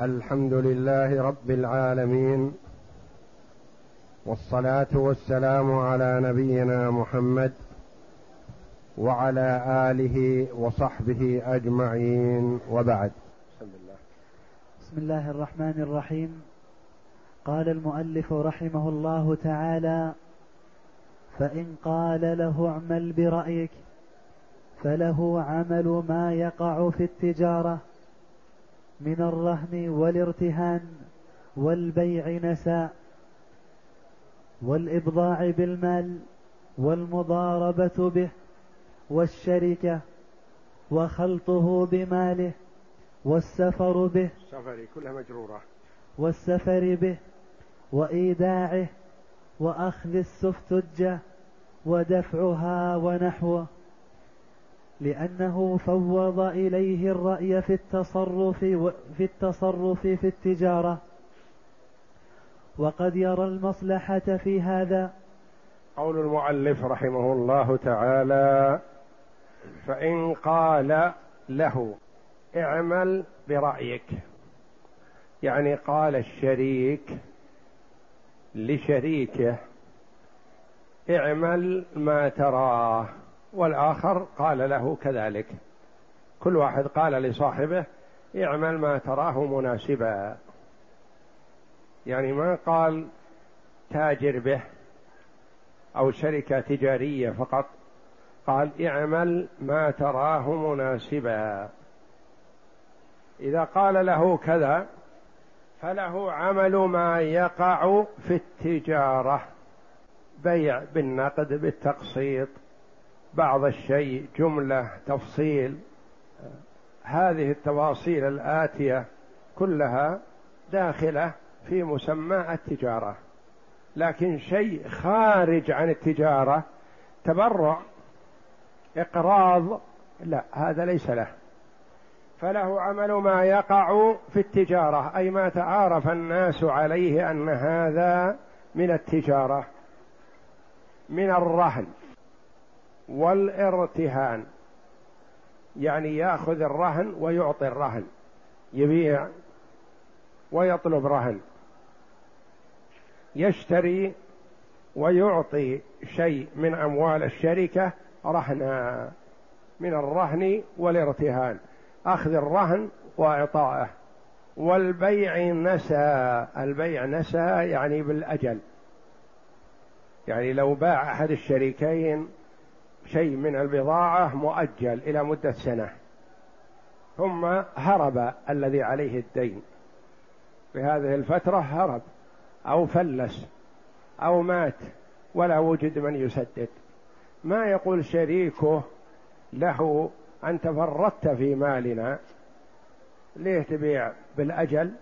الحمد لله رب العالمين والصلاة والسلام على نبينا محمد وعلى آله وصحبه أجمعين وبعد. بسم الله بسم الله الرحمن الرحيم. قال المؤلف رحمه الله تعالى فإن قال له اعمل برأيك فله عمل ما يقع في التجارة. من الرهن والارتهان والبيع نساء والإبضاع بالمال والمضاربة به والشركة وخلطه بماله والسفر به السفر كلها مجرورة. والسفر به وإيداعه وأخذ السفتجة ودفعها ونحوه. لأنه فوض إليه الرأي في التصرف في التصرف في التجارة. وقد يرى المصلحة في هذا. قول المؤلف رحمه الله تعالى فإن قال له اعمل برأيك. يعني قال الشريك لشريكه اعمل ما تراه. والآخر قال له كذلك. كل واحد قال لصاحبه اعمل ما تراه مناسبا. يعني ما قال تاجر به أو شركة تجارية فقط قال اعمل ما تراه مناسبا. إذا قال له كذا فله عمل ما يقع في التجارة بيع بالنقد بالتقسيط. بعض الشيء جملة تفصيل هذه التفاصيل الآتية كلها داخلة في مسمى التجارة. لكن شيء خارج عن التجارة تبرع إقراض لا هذا ليس له. فله عمل ما يقع في التجارة أي ما تعارف الناس عليه أن هذا من التجارة من الرهن. والارتهان. يعني ياخذ الرهن ويعطي الرهن. يبيع ويطلب رهن. يشتري ويعطي شيء من أموال الشركة رهنا من الرهن والارتهان. أخذ الرهن وإعطائه. والبيع نسى. البيع نسى يعني بالأجل. يعني لو باع أحد الشريكين شيء من البضاعة مؤجل إلى مدة سنة. ثم هرب الذي عليه الدين. في هذه الفترة هرب أو فلس أو مات ولا وجد من يسدد. ما يقول شريكه له أنت فرطت في مالنا ليه تبيع بالأجل؟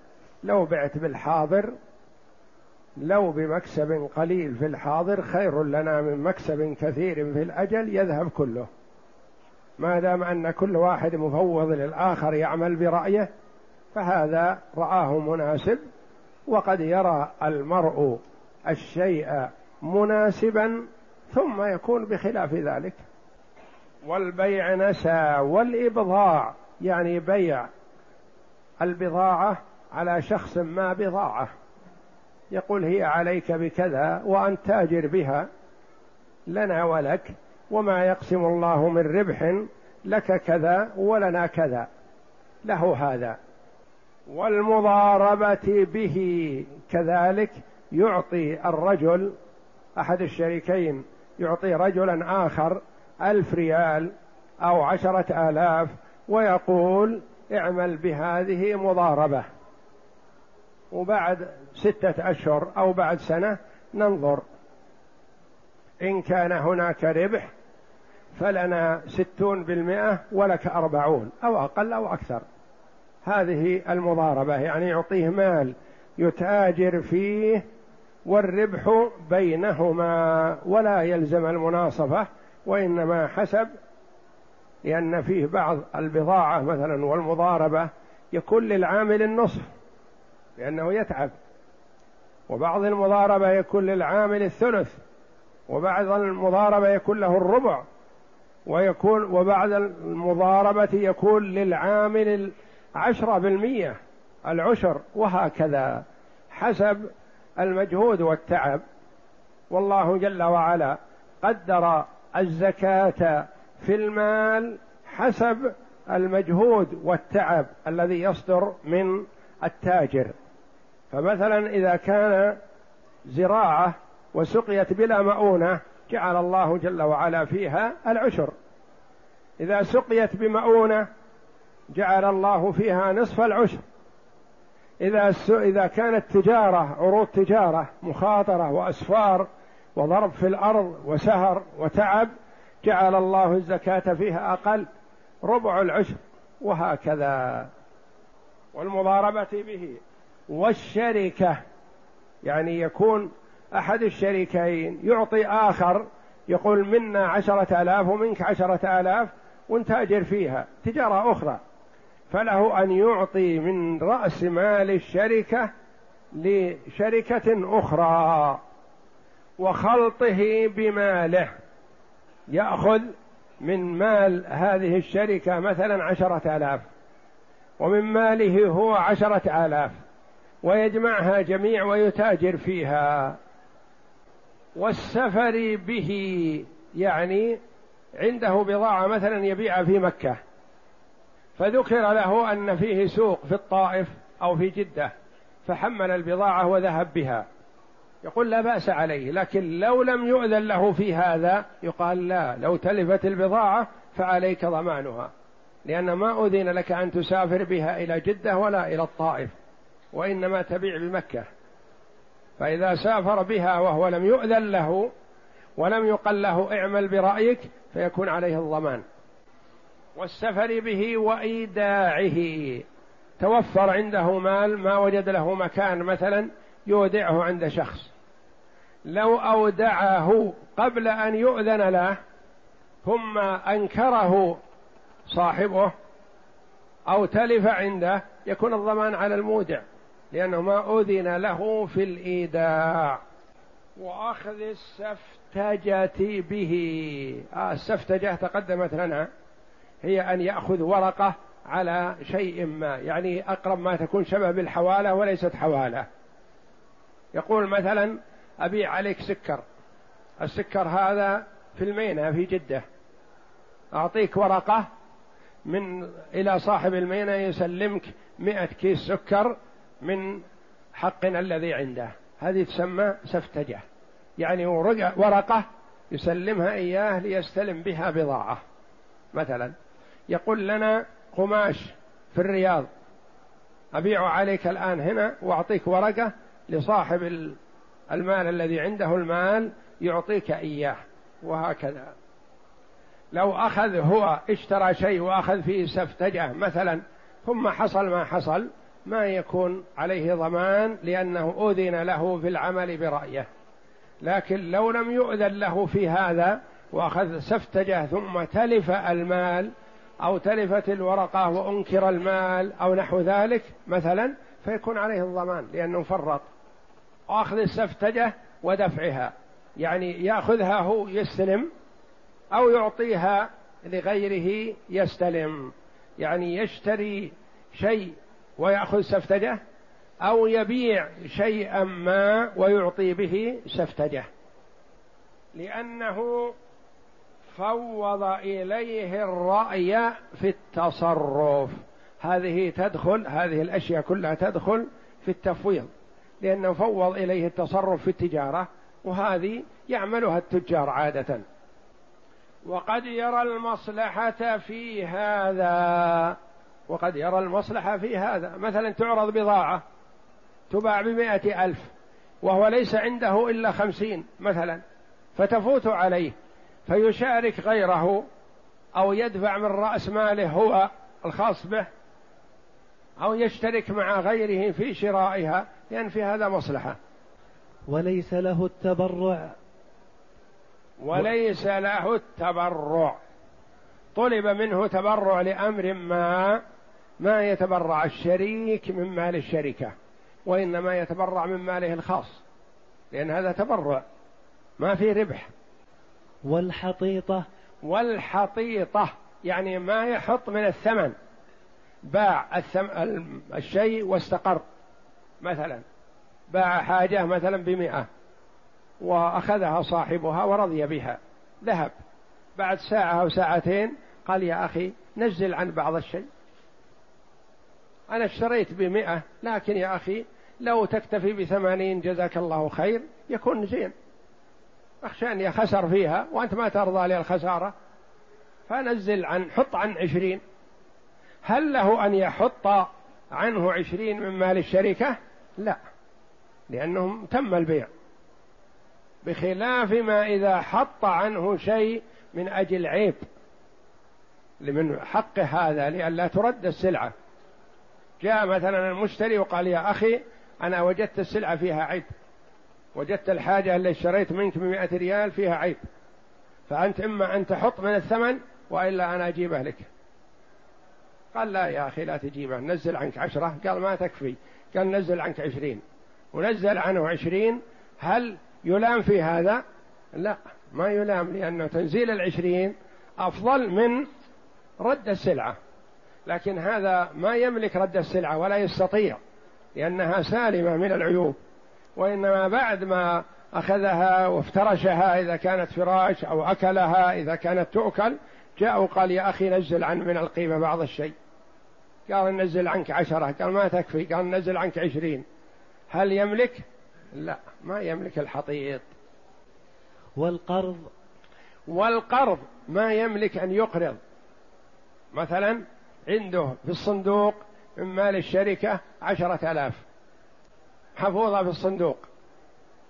لو بعت بالحاضر لو بمكسب قليل في الحاضر خير لنا من مكسب كثير في الأجل يذهب كله. ما دام أن كل واحد مفوض للآخر يعمل برأيه فهذا رآه مناسب وقد يرى المرء الشيء مناسبا ثم يكون بخلاف ذلك. والبيع نسى والإبضاع يعني بيع البضاعة على شخص ما بضاعة. يقول هي عليك بكذا وأن تاجر بها لنا ولك وما يقسم الله من ربح لك كذا ولنا كذا له هذا والمضاربة به كذلك يعطي الرجل أحد الشريكين يعطي رجلا آخر ألف ريال أو عشرة آلاف ويقول اعمل بهذه مضاربة وبعد ستة أشهر أو بعد سنة ننظر. إن كان هناك ربح فلنا ستون بالمئة ولك أربعون أو أقل أو أكثر. هذه المضاربة يعني يعطيه مال يتاجر فيه والربح بينهما ولا يلزم المناصفة وإنما حسب لأن فيه بعض البضاعة مثلا والمضاربة يكون للعامل النصف. لأنه يتعب. وبعض المضاربة يكون للعامل الثلث وبعض المضاربة يكون له الربع ويكون وبعد المضاربة يكون للعامل عشرة بالمية العشر وهكذا حسب المجهود والتعب. والله جل وعلا قدر الزكاة في المال حسب المجهود والتعب الذي يصدر من التاجر. فمثلا إذا كان زراعة وسقيت بلا مؤونة جعل الله جل وعلا فيها العشر. إذا سقيت بمؤونة جعل الله فيها نصف العشر. إذا إذا كانت تجارة عروض تجارة مخاطرة وأسفار وضرب في الأرض وسهر وتعب جعل الله الزكاة فيها أقل ربع العشر وهكذا. والمضاربة به. والشركة يعني يكون أحد الشريكين يعطي آخر يقول منا عشرة آلاف ومنك عشرة آلاف ونتاجر فيها. تجارة أخرى. فله أن يعطي من رأس مال الشركة لشركة أخرى. وخلطه بماله. يأخذ من مال هذه الشركة مثلا عشرة آلاف. ومن ماله هو عشرة آلاف ويجمعها جميع ويتاجر فيها. والسفر به يعني عنده بضاعة مثلا يبيعها في مكة فذكر له أن فيه سوق في الطائف أو في جدة فحمل البضاعة وذهب بها. يقول لا بأس عليه لكن لو لم يؤذن له في هذا يقال لا لو تلفت البضاعة فعليك ضمانها. لأن ما أذن لك أن تسافر بها إلى جدة ولا إلى الطائف وإنما تبيع بمكة. فإذا سافر بها وهو لم يؤذن له ولم يقل له اعمل برأيك فيكون عليه الضمان. والسفر به وإيداعه. توفر عنده مال ما وجد له مكان مثلا يودعه عند شخص. لو أودعه قبل أن يؤذن له ثم أنكره صاحبه أو تلف عنده يكون الضمان على المودع لأنه ما أذن له في الإيداع. وأخذ السفتجة به. آه السفتجة تقدمت لنا هي أن يأخذ ورقة على شيء ما يعني أقرب ما تكون شبه بالحوالة وليست حوالة. يقول مثلا أبيع عليك سكر. السكر هذا في المينة في جدة. أعطيك ورقة من إلى صاحب المينة يسلمك مئة كيس سكر من حقنا الذي عنده. هذه تسمى سفتجة. يعني ورقة يسلمها إياه ليستلم بها بضاعة. مثلا يقول لنا قماش في الرياض. أبيع عليك الآن هنا وأعطيك ورقة لصاحب المال الذي عنده المال يعطيك إياه. وهكذا. لو أخذ هو اشترى شيء وأخذ فيه سفتجة مثلا ثم حصل ما حصل ما يكون عليه ضمان لأنه أذن له في العمل برأيه. لكن لو لم يؤذن له في هذا وأخذ سفتجة ثم تلف المال أو تلفت الورقة وأنكر المال أو نحو ذلك مثلا فيكون عليه الضمان لأنه فرط. وأخذ السفتجة ودفعها يعني يأخذها هو يستلم أو يعطيها لغيره يستلم. يعني يشتري شيء ويأخذ سفتجة أو يبيع شيئا ما ويعطي به سفتجة. لأنه فوض إليه الرأي في التصرف. هذه تدخل هذه الأشياء كلها تدخل في التفويض. لأنه فوض إليه التصرف في التجارة وهذه يعملها التجار عادة. وقد يرى المصلحة في هذا. وقد يرى المصلحة في هذا. مثلا تعرض بضاعة تباع بمائة ألف وهو ليس عنده إلا خمسين مثلا فتفوت عليه فيشارك غيره أو يدفع من رأس ماله هو الخاص به أو يشترك مع غيره في شرائها لأن في هذا مصلحة. وليس له التبرع. وليس له التبرع. طلب منه تبرع لأمر ما ما يتبرع الشريك من مال الشركة وإنما يتبرع من ماله الخاص لأن هذا تبرع ما في ربح. والحطيطة. والحطيطة يعني ما يحط من الثمن. باع الثم... الشيء واستقر مثلا. باع حاجة مثلا بمئة. وأخذها صاحبها ورضي بها. ذهب. بعد ساعة أو ساعتين قال يا أخي نزل عن بعض الشيء. أنا اشتريت بمئة لكن يا أخي لو تكتفي بثمانين جزاك الله خير يكون زين. أخشى أني خسر فيها وأنت ما ترضى لي الخسارة فنزل عن حط عن عشرين. هل له أن يحط عنه عشرين من مال الشركة؟ لا لأنهم تم البيع. بخلاف ما إذا حط عنه شيء من أجل عيب. لمن حق هذا لئلا ترد السلعة. جاء مثلا المشتري وقال يا أخي أنا وجدت السلعة فيها عيب. وجدت الحاجة اللي اشتريت منك بمئة ريال فيها عيب. فأنت إما أن تحط من الثمن وإلا أنا أجيبه لك. قال لا يا أخي لا تجيبه نزل عنك عشرة. قال ما تكفي. قال نزل عنك عشرين. ونزل عنه عشرين. هل يلام في هذا؟ لا ما يلام لأنه تنزيل العشرين أفضل من رد السلعة. لكن هذا ما يملك رد السلعة ولا يستطيع لأنها سالمة من العيوب. وإنما بعد ما أخذها وافترشها إذا كانت فراش أو أكلها إذا كانت تؤكل جاء وقال يا أخي نزل عن من القيمة بعض الشيء. قال نزل عنك عشرة. قال ما تكفي. قال نزل عنك عشرين. هل يملك؟ لا ما يملك الحطيط. والقرض؟ والقرض ما يملك أن يقرض. مثلا عنده في الصندوق من مال الشركة عشرة آلاف. حفوظة في الصندوق.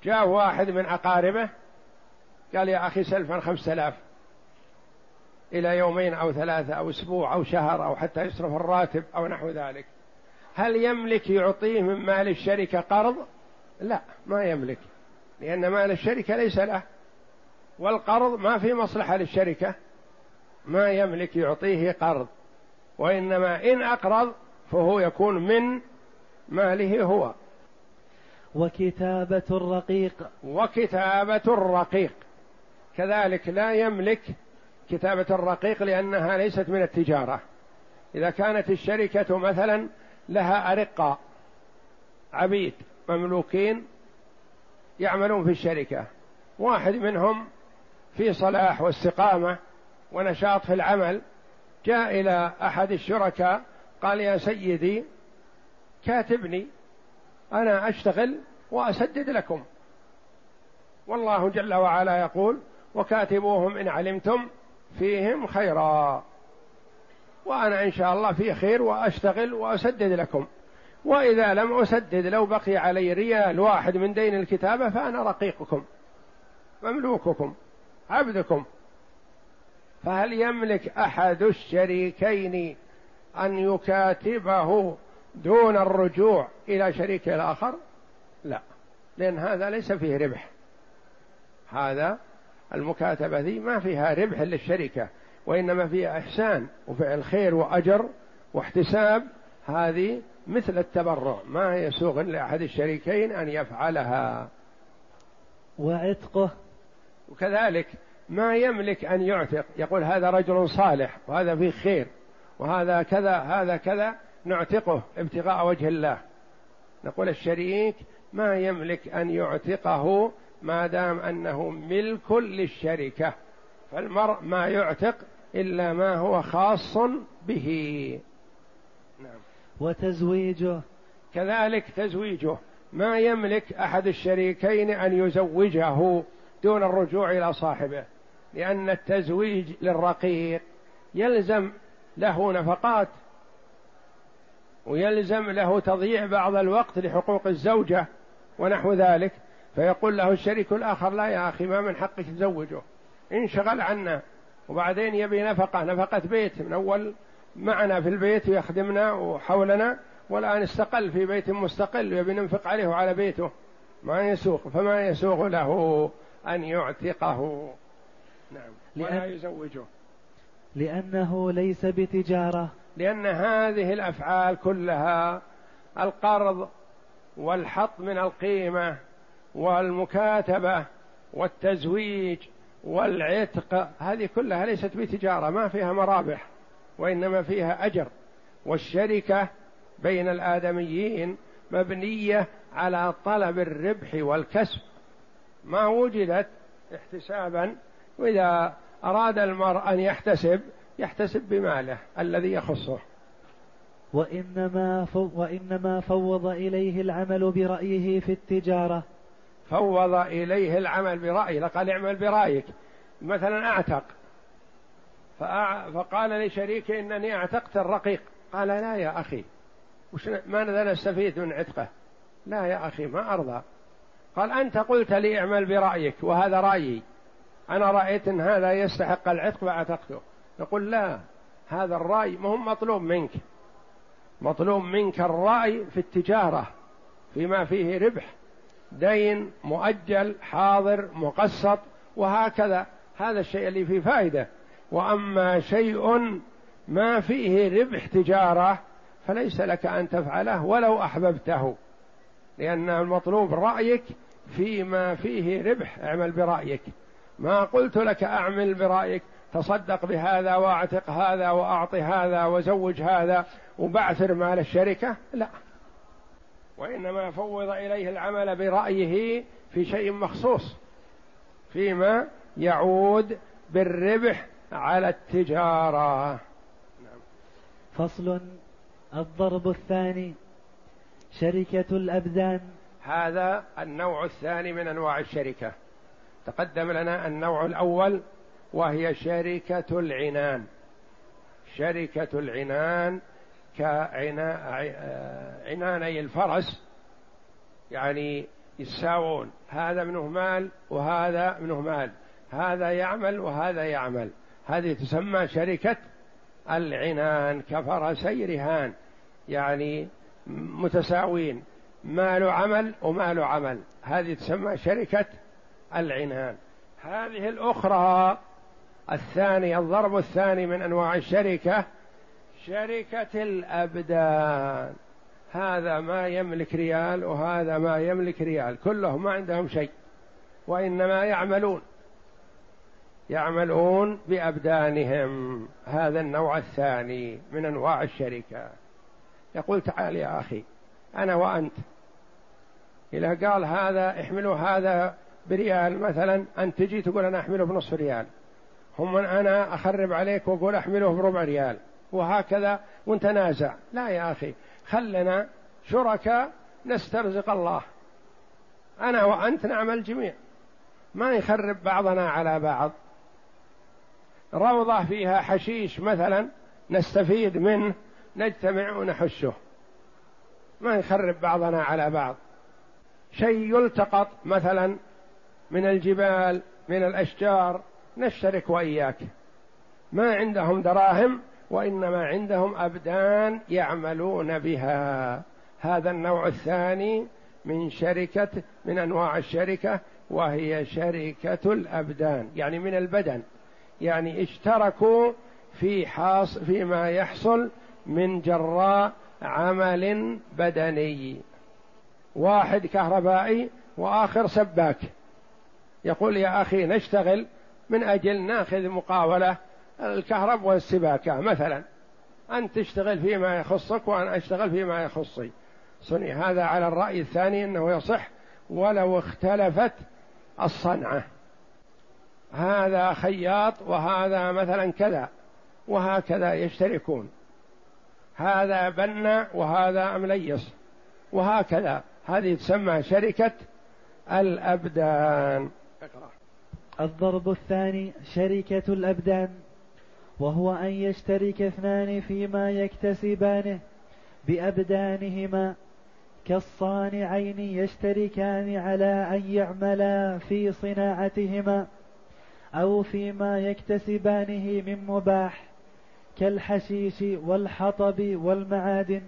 جاء واحد من أقاربه قال يا أخي سلفا خمسة آلاف. إلى يومين أو ثلاثة أو أسبوع أو شهر أو حتى يصرف الراتب أو نحو ذلك. هل يملك يعطيه من مال الشركة قرض؟ لا ما يملك لأن مال الشركة ليس له والقرض ما في مصلحة للشركة ما يملك يعطيه قرض وإنما إن أقرض فهو يكون من ماله هو. وكتابة الرقيق. وكتابة الرقيق. كذلك لا يملك كتابة الرقيق لأنها ليست من التجارة. إذا كانت الشركة مثلا لها أرقة عبيد مملوكين يعملون في الشركة. واحد منهم في صلاح واستقامة ونشاط في العمل جاء إلى أحد الشركاء قال يا سيدي كاتبني أنا أشتغل وأسدد لكم. والله جل وعلا يقول وكاتبوهم إن علمتم فيهم خيرا. وأنا إن شاء الله في خير وأشتغل وأسدد لكم. وإذا لم أسدد لو بقي علي ريال واحد من دين الكتابة فأنا رقيقكم مملوككم عبدكم. فهل يملك أحد الشريكين أن يكاتبه دون الرجوع إلى شريك الآخر؟ لا لأن هذا ليس فيه ربح. هذا المكاتبة ذي ما فيها ربح للشركة وإنما فيها إحسان وفعل خير وأجر واحتساب. هذه مثل التبرع ما يسوغ لأحد الشريكين أن يفعلها. وعتقه. وكذلك ما يملك أن يعتق يقول هذا رجل صالح وهذا فيه خير وهذا كذا هذا كذا نعتقه ابتغاء وجه الله. نقول الشريك ما يملك أن يعتقه ما دام أنه ملك للشركة فالمرء ما يعتق إلا ما هو خاص به. وتزويجه. كذلك تزويجه. ما يملك أحد الشريكين أن يزوجه دون الرجوع إلى صاحبه لأن التزويج للرقيق يلزم له نفقات ويلزم له تضييع بعض الوقت لحقوق الزوجة ونحو ذلك. فيقول له الشريك الآخر لا يا أخي ما من حقك تزوجه. انشغل عنا وبعدين يبي نفقة نفقة بيت من أول معنا في البيت ويخدمنا وحولنا والآن استقل في بيت مستقل يبي ننفق عليه وعلى بيته. ما يسوق فما يسوق له أن يعتقه. نعم. لأن ولا يزوجه. لأنه ليس بتجارة. لأن هذه الأفعال كلها القرض والحط من القيمة والمكاتبة والتزويج والعتق هذه كلها ليست بتجارة ما فيها مرابح. وإنما فيها أجر. والشركة بين الآدميين مبنية على طلب الربح والكسب. ما وجدت احتسابا. وإذا أراد المرء أن يحتسب يحتسب بماله الذي يخصه. وإنما, وإنما فوض إليه العمل برأيه في التجارة. فوض إليه العمل برأيه. قال اعمل برأيك. مثلا أعتق. فقال لشريكه إنني أعتقت الرقيق. قال لا يا أخي. وش ماذا نستفيد من عتقه. لا يا أخي ما أرضى. قال أنت قلت لي اعمل برأيك وهذا رأيي. أنا رأيت أن هذا يستحق العتق فأعتقته. يقول لا هذا الرأي ما هو مطلوب منك. مطلوب منك الرأي في التجارة فيما فيه ربح دين مؤجل حاضر مقسط وهكذا. هذا الشيء اللي فيه فائدة. وأما شيء ما فيه ربح تجارة فليس لك أن تفعله ولو أحببته لأن المطلوب رأيك فيما فيه ربح اعمل برأيك. ما قلت لك أعمل برأيك تصدق بهذا وأعتق هذا وأعطي هذا وزوج هذا وبعثر مال الشركة؟ لا. وإنما فوض إليه العمل برأيه في شيء مخصوص فيما يعود بالربح على التجارة. نعم. فصل الضرب الثاني شركة الابدان هذا النوع الثاني من أنواع الشركة. تقدم لنا النوع الأول وهي شركة العنان. شركة العنان كعناني الفرس يعني يساوون. هذا منه مال وهذا منه مال. هذا يعمل وهذا يعمل. هذه تسمى شركة العنان كفرسي رهان يعني متساوين مال عمل ومال عمل. هذه تسمى شركة العنان. هذه الأخرى الثاني الضرب الثاني من أنواع الشركة شركة الأبدان. هذا ما يملك ريال وهذا ما يملك ريال كلهم ما عندهم شيء وإنما يعملون. يعملون بأبدانهم هذا النوع الثاني من أنواع الشركة. يقول تعال يا أخي أنا وأنت. إذا قال هذا احملوا هذا بريال مثلا أنت تجي تقول أنا أحمله بنصف ريال. هم من أنا أخرب عليك وأقول أحمله بربع ريال. وهكذا ونتنازع لا يا أخي خلنا شركاء نسترزق الله. أنا وأنت نعمل جميع. ما يخرب بعضنا على بعض. روضة فيها حشيش مثلا نستفيد منه نجتمع ونحشه. ما يخرب بعضنا على بعض. شيء يلتقط مثلا من الجبال من الأشجار نشترك وإياك. ما عندهم دراهم وإنما عندهم أبدان يعملون بها. هذا النوع الثاني من شركة من أنواع الشركة وهي شركة الأبدان يعني من البدن. يعني اشتركوا في حاص فيما يحصل من جراء عمل بدني. واحد كهربائي وآخر سباك. يقول يا أخي نشتغل من أجل ناخذ مقاولة الكهرب والسباكة مثلا. أنت تشتغل فيما يخصك وأنا أشتغل فيما يخصي. صني هذا على الرأي الثاني أنه يصح ولو اختلفت الصنعة. هذا خياط وهذا مثلا كذا وهكذا يشتركون. هذا بنى وهذا أمليص وهكذا. هذه تسمى شركة الأبدان. اقرأ. الضرب الثاني شركة الأبدان وهو أن يشترك اثنان فيما يكتسبانه بأبدانهما كالصانعين يشتركان على أن يعملا في صناعتهما. أو فيما يكتسبانه من مباح كالحشيش والحطب والمعادن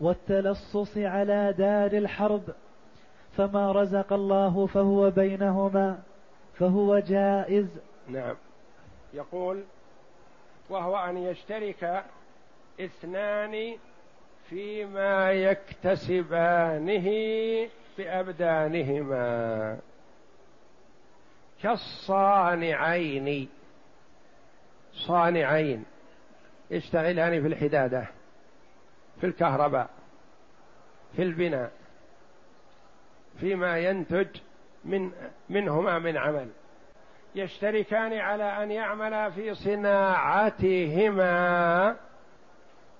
والتلصص على دار الحرب فما رزق الله فهو بينهما فهو جائز. نعم. يقول وهو أن يشترك اثنان فيما يكتسبانه بأبدانهما. كالصانعين. صانعين. يشتغلان في الحدادة في الكهرباء في البناء فيما ينتج من منهما من عمل. يشتركان على أن يعملا في صناعتهما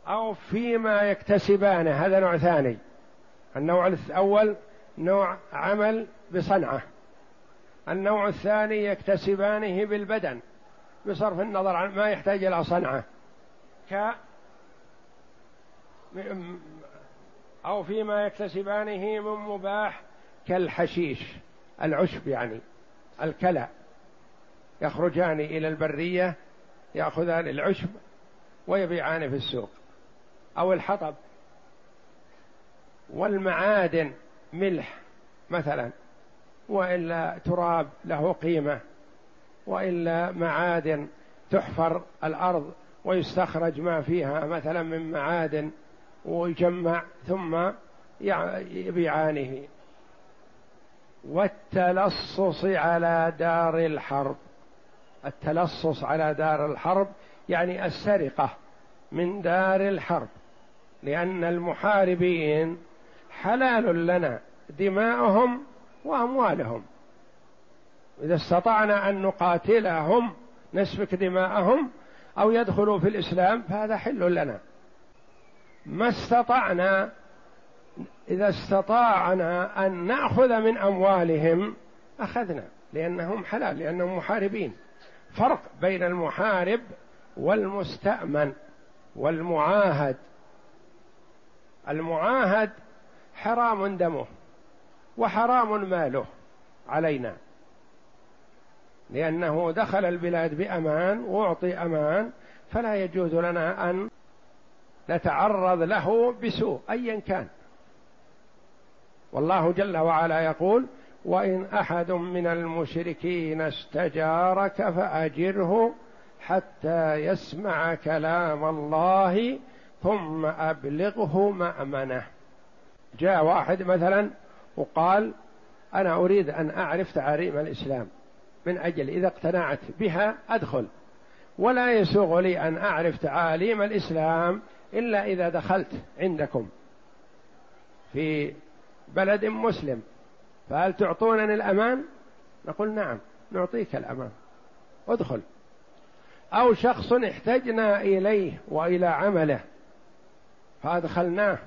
أو فيما يكتسبانه. هذا نوع ثاني. النوع الأول نوع عمل بصنعة. النوع الثاني يكتسبانه بالبدن بصرف النظر عن ما يحتاج إلى صنعه. ك أو فيما يكتسبانه من مباح كالحشيش العشب يعني الكلى. يخرجان إلى البرية يأخذان العشب ويبيعان في السوق. أو الحطب. والمعادن ملح مثلا. وإلا تراب له قيمة وإلا معادن تحفر الأرض ويستخرج ما فيها مثلا من معادن ويجمع ثم يبيعانه. والتلصص على دار الحرب. التلصص على دار الحرب يعني السرقة من دار الحرب. لأن المحاربين حلال لنا دماؤهم وأموالهم. إذا استطعنا أن نقاتلهم نسفك دماءهم أو يدخلوا في الإسلام فهذا حل لنا. ما استطعنا إذا استطاعنا أن نأخذ من أموالهم أخذنا لأنهم حلال لأنهم محاربين. فرق بين المحارب والمستأمن والمعاهد. المعاهد حرام دمه. وحرام ماله علينا. لأنه دخل البلاد بأمان وأعطي أمان فلا يجوز لنا أن نتعرض له بسوء أيا كان. والله جل وعلا يقول وإن أحد من المشركين استجارك فأجره حتى يسمع كلام الله ثم أبلغه مأمنة. جاء واحد مثلا وقال أنا أريد أن أعرف تعاليم الإسلام من أجل إذا اقتنعت بها أدخل. ولا يسوغ لي أن أعرف تعاليم الإسلام إلا إذا دخلت عندكم في بلد مسلم. فهل تعطونني الأمان؟ نقول نعم نعطيك الأمان. أدخل. أو شخص احتجنا إليه وإلى عمله فأدخلناه.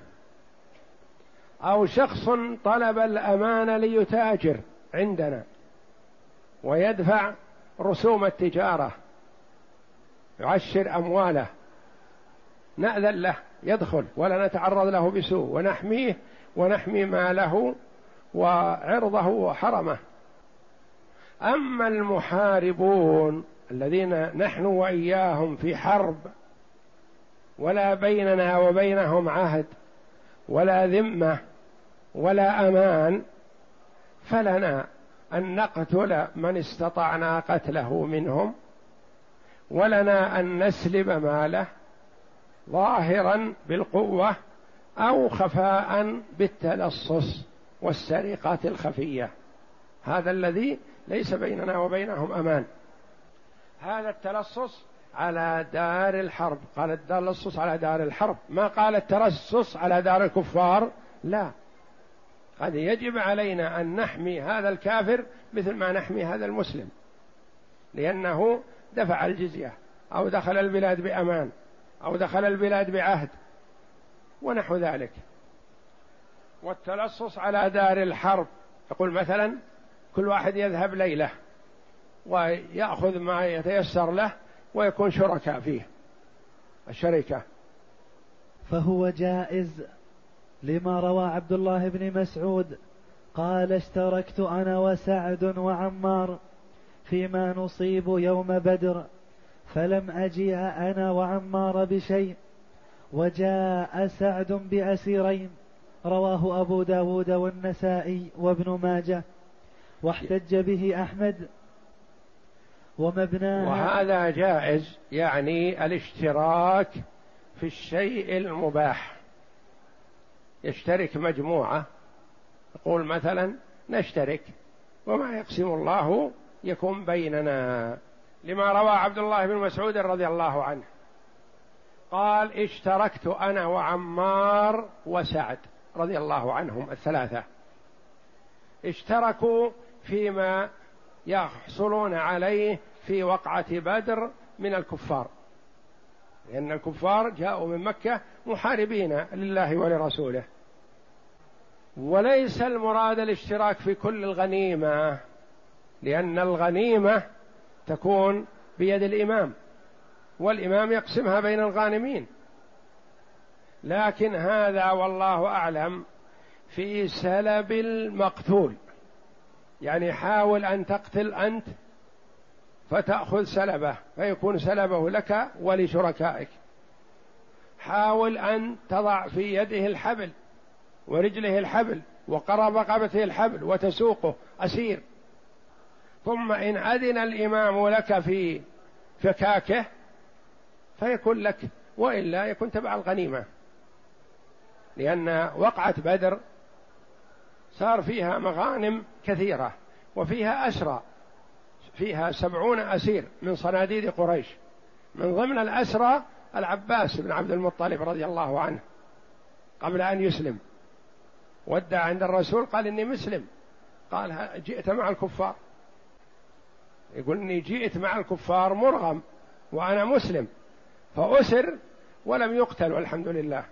أو شخص طلب الأمان ليتاجر عندنا ويدفع رسوم التجارة يعشر أمواله نأذن له يدخل ولا نتعرض له بسوء ونحميه ونحمي ماله وعرضه وحرمه. أما المحاربون الذين نحن وإياهم في حرب ولا بيننا وبينهم عهد ولا ذمة ولا أمان فلنا أن نقتل من استطعنا قتله منهم ولنا أن نسلب ماله ظاهرا بالقوة أو خفاء بالتلصص والسرقات الخفية. هذا الذي ليس بيننا وبينهم أمان. هذا التلصص على دار الحرب. قال التلصص على دار الحرب. ما قال الترصص على دار الكفار؟ لا. قد يجب علينا أن نحمي هذا الكافر مثل ما نحمي هذا المسلم. لأنه دفع الجزية أو دخل البلاد بأمان أو دخل البلاد بعهد ونحو ذلك. والتلصص على دار الحرب يقول مثلا كل واحد يذهب ليلة ويأخذ ما يتيسر له ويكون شركاء فيه الشركة. فهو جائز لما روى عبد الله بن مسعود قال اشتركت أنا وسعد وعمار فيما نصيب يوم بدر فلم اجيء أنا وعمار بشيء وجاء سعد بأسيرين رواه أبو داود والنسائي وابن ماجه واحتج به أحمد. ومبناها وهذا جائز يعني الاشتراك في الشيء المباح. يشترك مجموعة. يقول مثلا نشترك وما يقسم الله يكون بيننا. لما روى عبد الله بن مسعود رضي الله عنه قال اشتركت أنا وعمار وسعد رضي الله عنهم الثلاثة. اشتركوا فيما يحصلون عليه في وقعة بدر من الكفار. لأن الكفار جاءوا من مكة محاربين لله ولرسوله. وليس المراد الاشتراك في كل الغنيمة لأن الغنيمة تكون بيد الإمام والإمام يقسمها بين الغانمين. لكن هذا والله أعلم في سلب المقتول. يعني حاول أن تقتل أنت فتأخذ سلبه فيكون سلبه لك ولشركائك. حاول أن تضع في يده الحبل ورجله الحبل وقرب رقبته الحبل وتسوقه أسير. ثم إن أذن الإمام لك في فكاكه فيكون لك وإلا يكون تبع الغنيمة. لأن وقعة بدر صار فيها مغانم كثيرة وفيها أسرى. فيها سبعون أسير من صناديد قريش. من ضمن الأسرى العباس بن عبد المطلب رضي الله عنه قبل أن يسلم. ودع عند الرسول قال إني مسلم. قال جئت مع الكفار. يقول إني جئت مع الكفار مرغم وأنا مسلم فأسر ولم يقتل والحمد لله.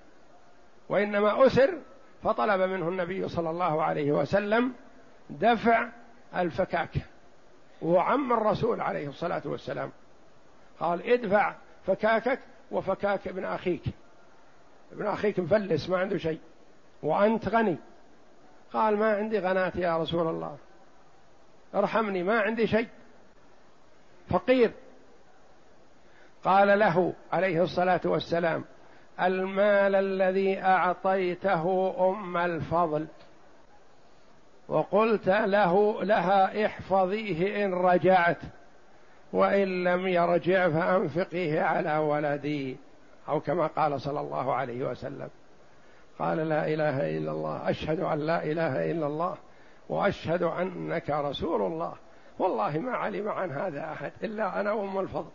وإنما أسر فطلب منه النبي صلى الله عليه وسلم دفع الفكاك وهو عم الرسول عليه الصلاة والسلام. قال ادفع فكاكك وفكاك ابن أخيك. ابن أخيك مفلس ما عنده شيء. وأنت غني. قال ما عندي غنات يا رسول الله. ارحمني ما عندي شيء. فقير. قال له عليه الصلاة والسلام المال الذي أعطيته أم الفضل. وقلت له لها احفظيه إن رجعت وإن لم يرجع فأنفقيه على ولدي أو كما قال صلى الله عليه وسلم. قال لا إله إلا الله أشهد أن لا إله إلا الله وأشهد أنك رسول الله. والله ما علم عن هذا أحد إلا أنا وأم الفضل.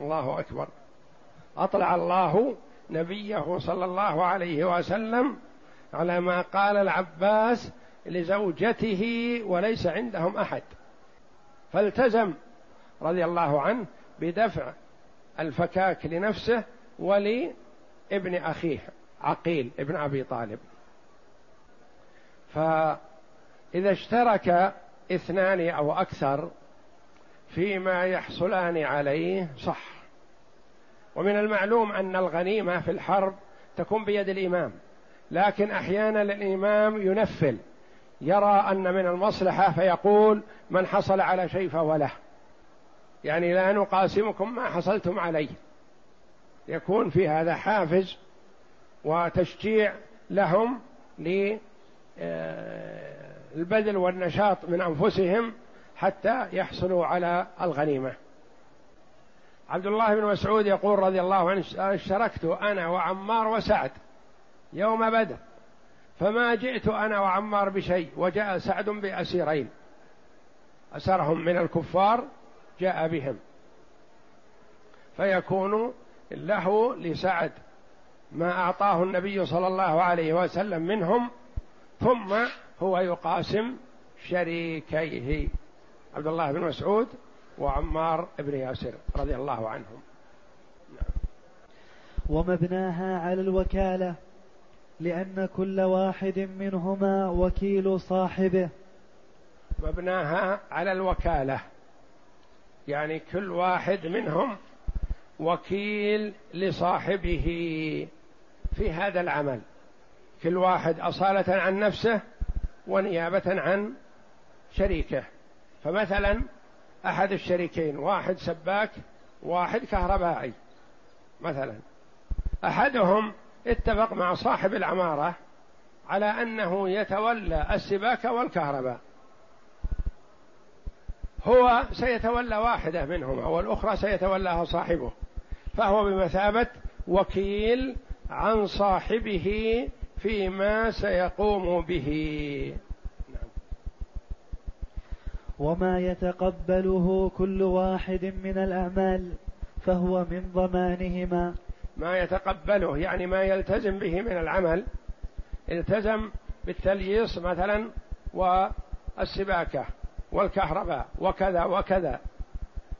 الله أكبر. أطلع الله نبيه صلى الله عليه وسلم على ما قال العباس لزوجته وليس عندهم أحد. فالتزم رضي الله عنه بدفع الفكاك لنفسه ولابن أخيه عقيل ابن أبي طالب. فإذا اشترك اثنان أو أكثر فيما يحصلان عليه صح. ومن المعلوم أن الغنيمة في الحرب تكون بيد الإمام لكن أحيانا الإمام ينفل يرى أن من المصلحة فيقول من حصل على شيء فهو له. يعني لا نقاسمكم ما حصلتم عليه. يكون في هذا حافز وتشجيع لهم للبذل والنشاط من أنفسهم حتى يحصلوا على الغنيمة. عبد الله بن مسعود يقول رضي الله عنه اشتركت أنا وعمار وسعد يوم بدر فما جئت أنا وعمار بشيء وجاء سعد بأسيرين. أسرهم من الكفار جاء بهم. فيكون له لسعد ما أعطاه النبي صلى الله عليه وسلم منهم ثم هو يقاسم شريكيه. عبد الله بن مسعود وعمار بن ياسر رضي الله عنهم. ومبناها على الوكالة. لأن كل واحد منهما وكيل صاحبه. مبناها على الوكالة. يعني كل واحد منهم وكيل لصاحبه في هذا العمل. كل واحد أصالة عن نفسه ونيابة عن شريكه. فمثلا أحد الشريكين واحد سباك واحد كهربائي مثلا. أحدهم اتفق مع صاحب العمارة على أنه يتولى السباكه والكهرباء. هو سيتولى واحدة منهما والأخرى سيتولاها صاحبه. فهو بمثابة وكيل عن صاحبه فيما سيقوم به. وما يتقبله كل واحد من الأعمال فهو من ضمانهما. ما يتقبله يعني ما يلتزم به من العمل التزم بالتلييص مثلا والسباكة والكهرباء وكذا وكذا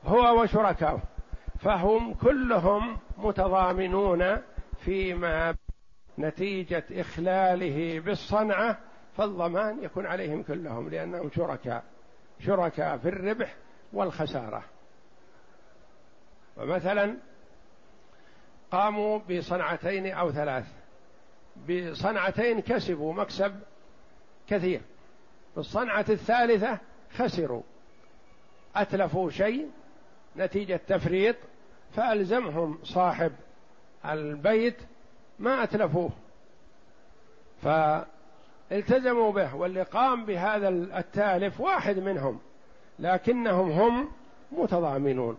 هو وشركاؤه فهم كلهم متضامنون فيما نتيجة إخلاله بالصنعة فالضمان يكون عليهم كلهم لأنهم شركاء شركاء في الربح والخسارة. ومثلا قاموا بصنعتين أو ثلاث. بصنعتين كسبوا مكسب كثير. بالصنعة الثالثة خسروا. أتلفوا شيء نتيجة تفريط فألزمهم صاحب البيت ما أتلفوه. فالتزموا به واللي قام بهذا التالف واحد منهم لكنهم هم متضامنون.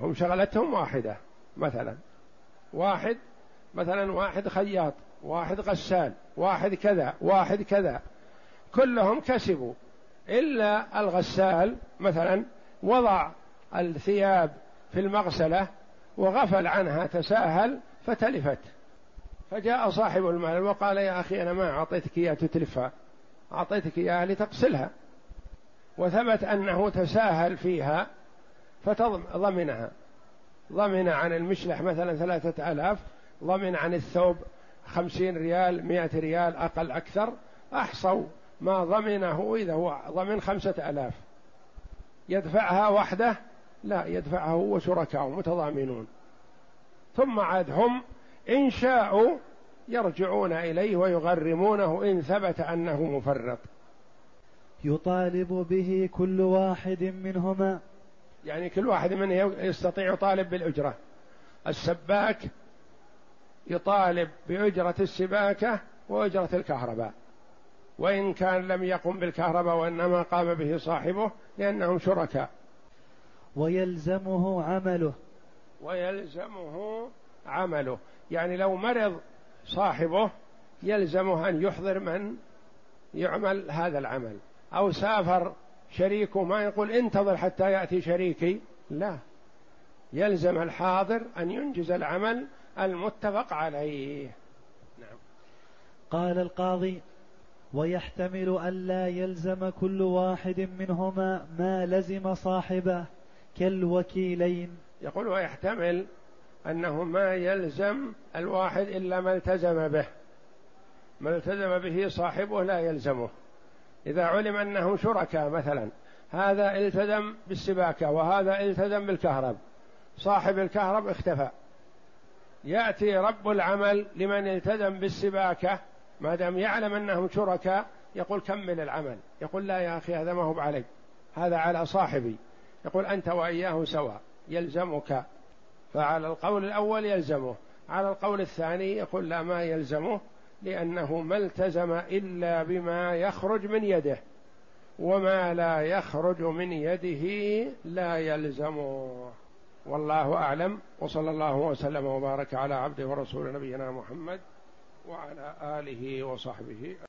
هم شغلتهم واحدة مثلا. واحد مثلا واحد خياط واحد غسال واحد كذا واحد كذا. كلهم كسبوا إلا الغسال مثلا وضع الثياب في المغسلة وغفل عنها تساهل فتلفت. فجاء صاحب المال وقال يا أخي أنا ما أعطيتك إياها تتلفها أعطيتك إياها لتغسلها. وثبت أنه تساهل فيها فضمنها ضمن عن المشلح مثلا ثلاثة آلاف ضمن عن الثوب خمسين ريال مئة ريال أقل أكثر أحصوا ما ضمنه إذا هو ضمن خمسة آلاف. يدفعها وحده؟ لا يدفعها هو شركاء متضامنون. ثم عاد هم إن شاءوا يرجعون إليه ويغرمونه إن ثبت أنه مفرط. يطالب به كل واحد منهما يعني كل واحد منهم يستطيع يطالب بالأجرة. السباك يطالب بأجرة السباكة وأجرة الكهرباء. وإن كان لم يقم بالكهرباء وإنما قام به صاحبه لأنهم شركاء. ويلزمه عمله. ويلزمه عمله. يعني لو مرض صاحبه يلزمه أن يحضر من يعمل هذا العمل. أو سافر شريكه ما يقول انتظر حتى يأتي شريكي. لا. يلزم الحاضر أن ينجز العمل المتفق عليه. نعم. قال القاضي ويحتمل ألا يلزم كل واحد منهما ما لزم صاحبه كالوكيلين. يقول ويحتمل أنه ما يلزم الواحد إلا ما التزم به. ما التزم به صاحبه لا يلزمه. إذا علم أنهم شركاء مثلا هذا التزم بالسباكة وهذا التزم بالكهرب. صاحب الكهرب اختفى. يأتي رب العمل لمن التزم بالسباكة ما دام يعلم أنهم شركاء يقول كمل العمل. يقول لا يا أخي هذا ما هو علي هذا على صاحبي. يقول أنت وإياه سواء. يلزمك. فعلى القول الأول يلزمه. على القول الثاني يقول لا ما يلزمه. لأنه ما التزم إلا بما يخرج من يده وما لا يخرج من يده لا يلزمه والله أعلم وصلى الله وسلم وبارك على عبده ورسول نبينا محمد وعلى آله وصحبه.